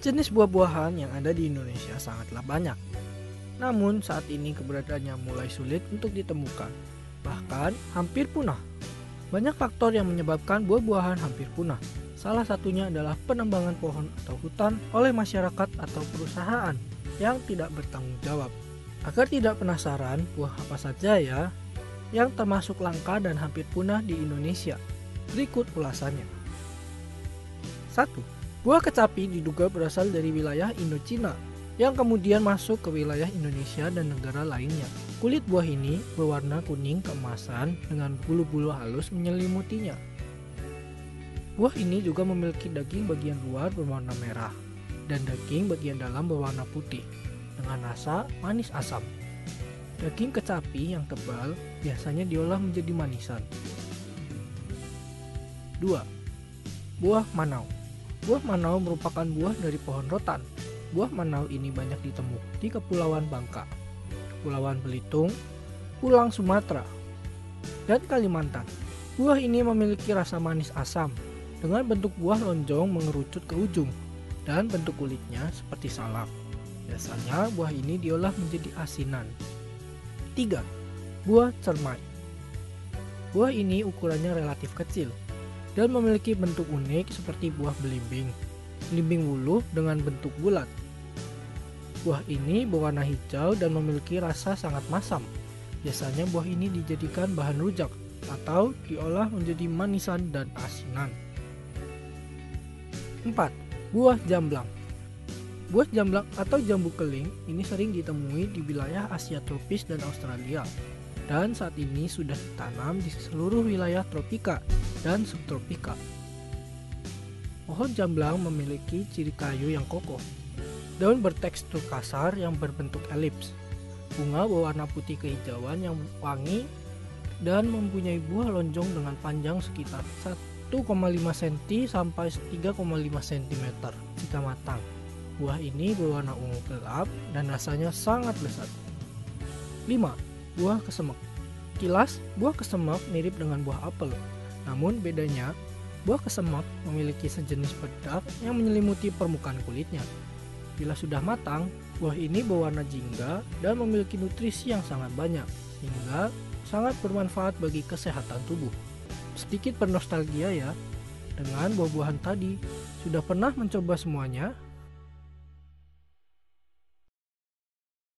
Jenis buah-buahan yang ada di Indonesia sangatlah banyak. Namun saat ini keberadaannya mulai sulit untuk ditemukan, bahkan hampir punah. Banyak faktor yang menyebabkan buah-buahan hampir punah. Salah satunya adalah penambangan pohon atau hutan oleh masyarakat atau perusahaan yang tidak bertanggung jawab. Agar tidak penasaran, buah apa saja ya yang termasuk langka dan hampir punah di Indonesia? Berikut ulasannya. 1. Buah kecapi diduga berasal dari wilayah Indochina yang kemudian masuk ke wilayah Indonesia dan negara lainnya. Kulit buah ini berwarna kuning keemasan dengan bulu-bulu halus menyelimutinya. Buah ini juga memiliki daging bagian luar berwarna merah dan daging bagian dalam berwarna putih dengan rasa manis asam. Daging kecapi yang tebal biasanya diolah menjadi manisan. 2. Buah manau Buah manau merupakan buah dari pohon rotan. Buah manau ini banyak ditemukan di Kepulauan Bangka, Kepulauan Belitung, Pulang Sumatera, dan Kalimantan. Buah ini memiliki rasa manis asam dengan bentuk buah lonjong mengerucut ke ujung dan bentuk kulitnya seperti salak. Biasanya buah ini diolah menjadi asinan. 3. Buah cermai Buah ini ukurannya relatif kecil, dan memiliki bentuk unik seperti buah belimbing. Belimbing wuluh dengan bentuk bulat. Buah ini berwarna hijau dan memiliki rasa sangat masam. Biasanya buah ini dijadikan bahan rujak atau diolah menjadi manisan dan asinan. 4. Buah jamblang Buah jamblang atau jambu keling ini sering ditemui di wilayah Asia tropis dan Australia dan saat ini sudah ditanam di seluruh wilayah tropika dan subtropika. Pohon jamblang memiliki ciri kayu yang kokoh. Daun bertekstur kasar yang berbentuk elips. Bunga berwarna putih kehijauan yang wangi dan mempunyai buah lonjong dengan panjang sekitar 1,5 cm sampai 3,5 cm jika matang. Buah ini berwarna ungu gelap dan rasanya sangat lezat. 5 buah kesemek. Kilas, buah kesemek mirip dengan buah apel. Namun bedanya, buah kesemek memiliki sejenis bedak yang menyelimuti permukaan kulitnya. Bila sudah matang, buah ini berwarna jingga dan memiliki nutrisi yang sangat banyak, sehingga sangat bermanfaat bagi kesehatan tubuh. Sedikit bernostalgia ya, dengan buah-buahan tadi. Sudah pernah mencoba semuanya?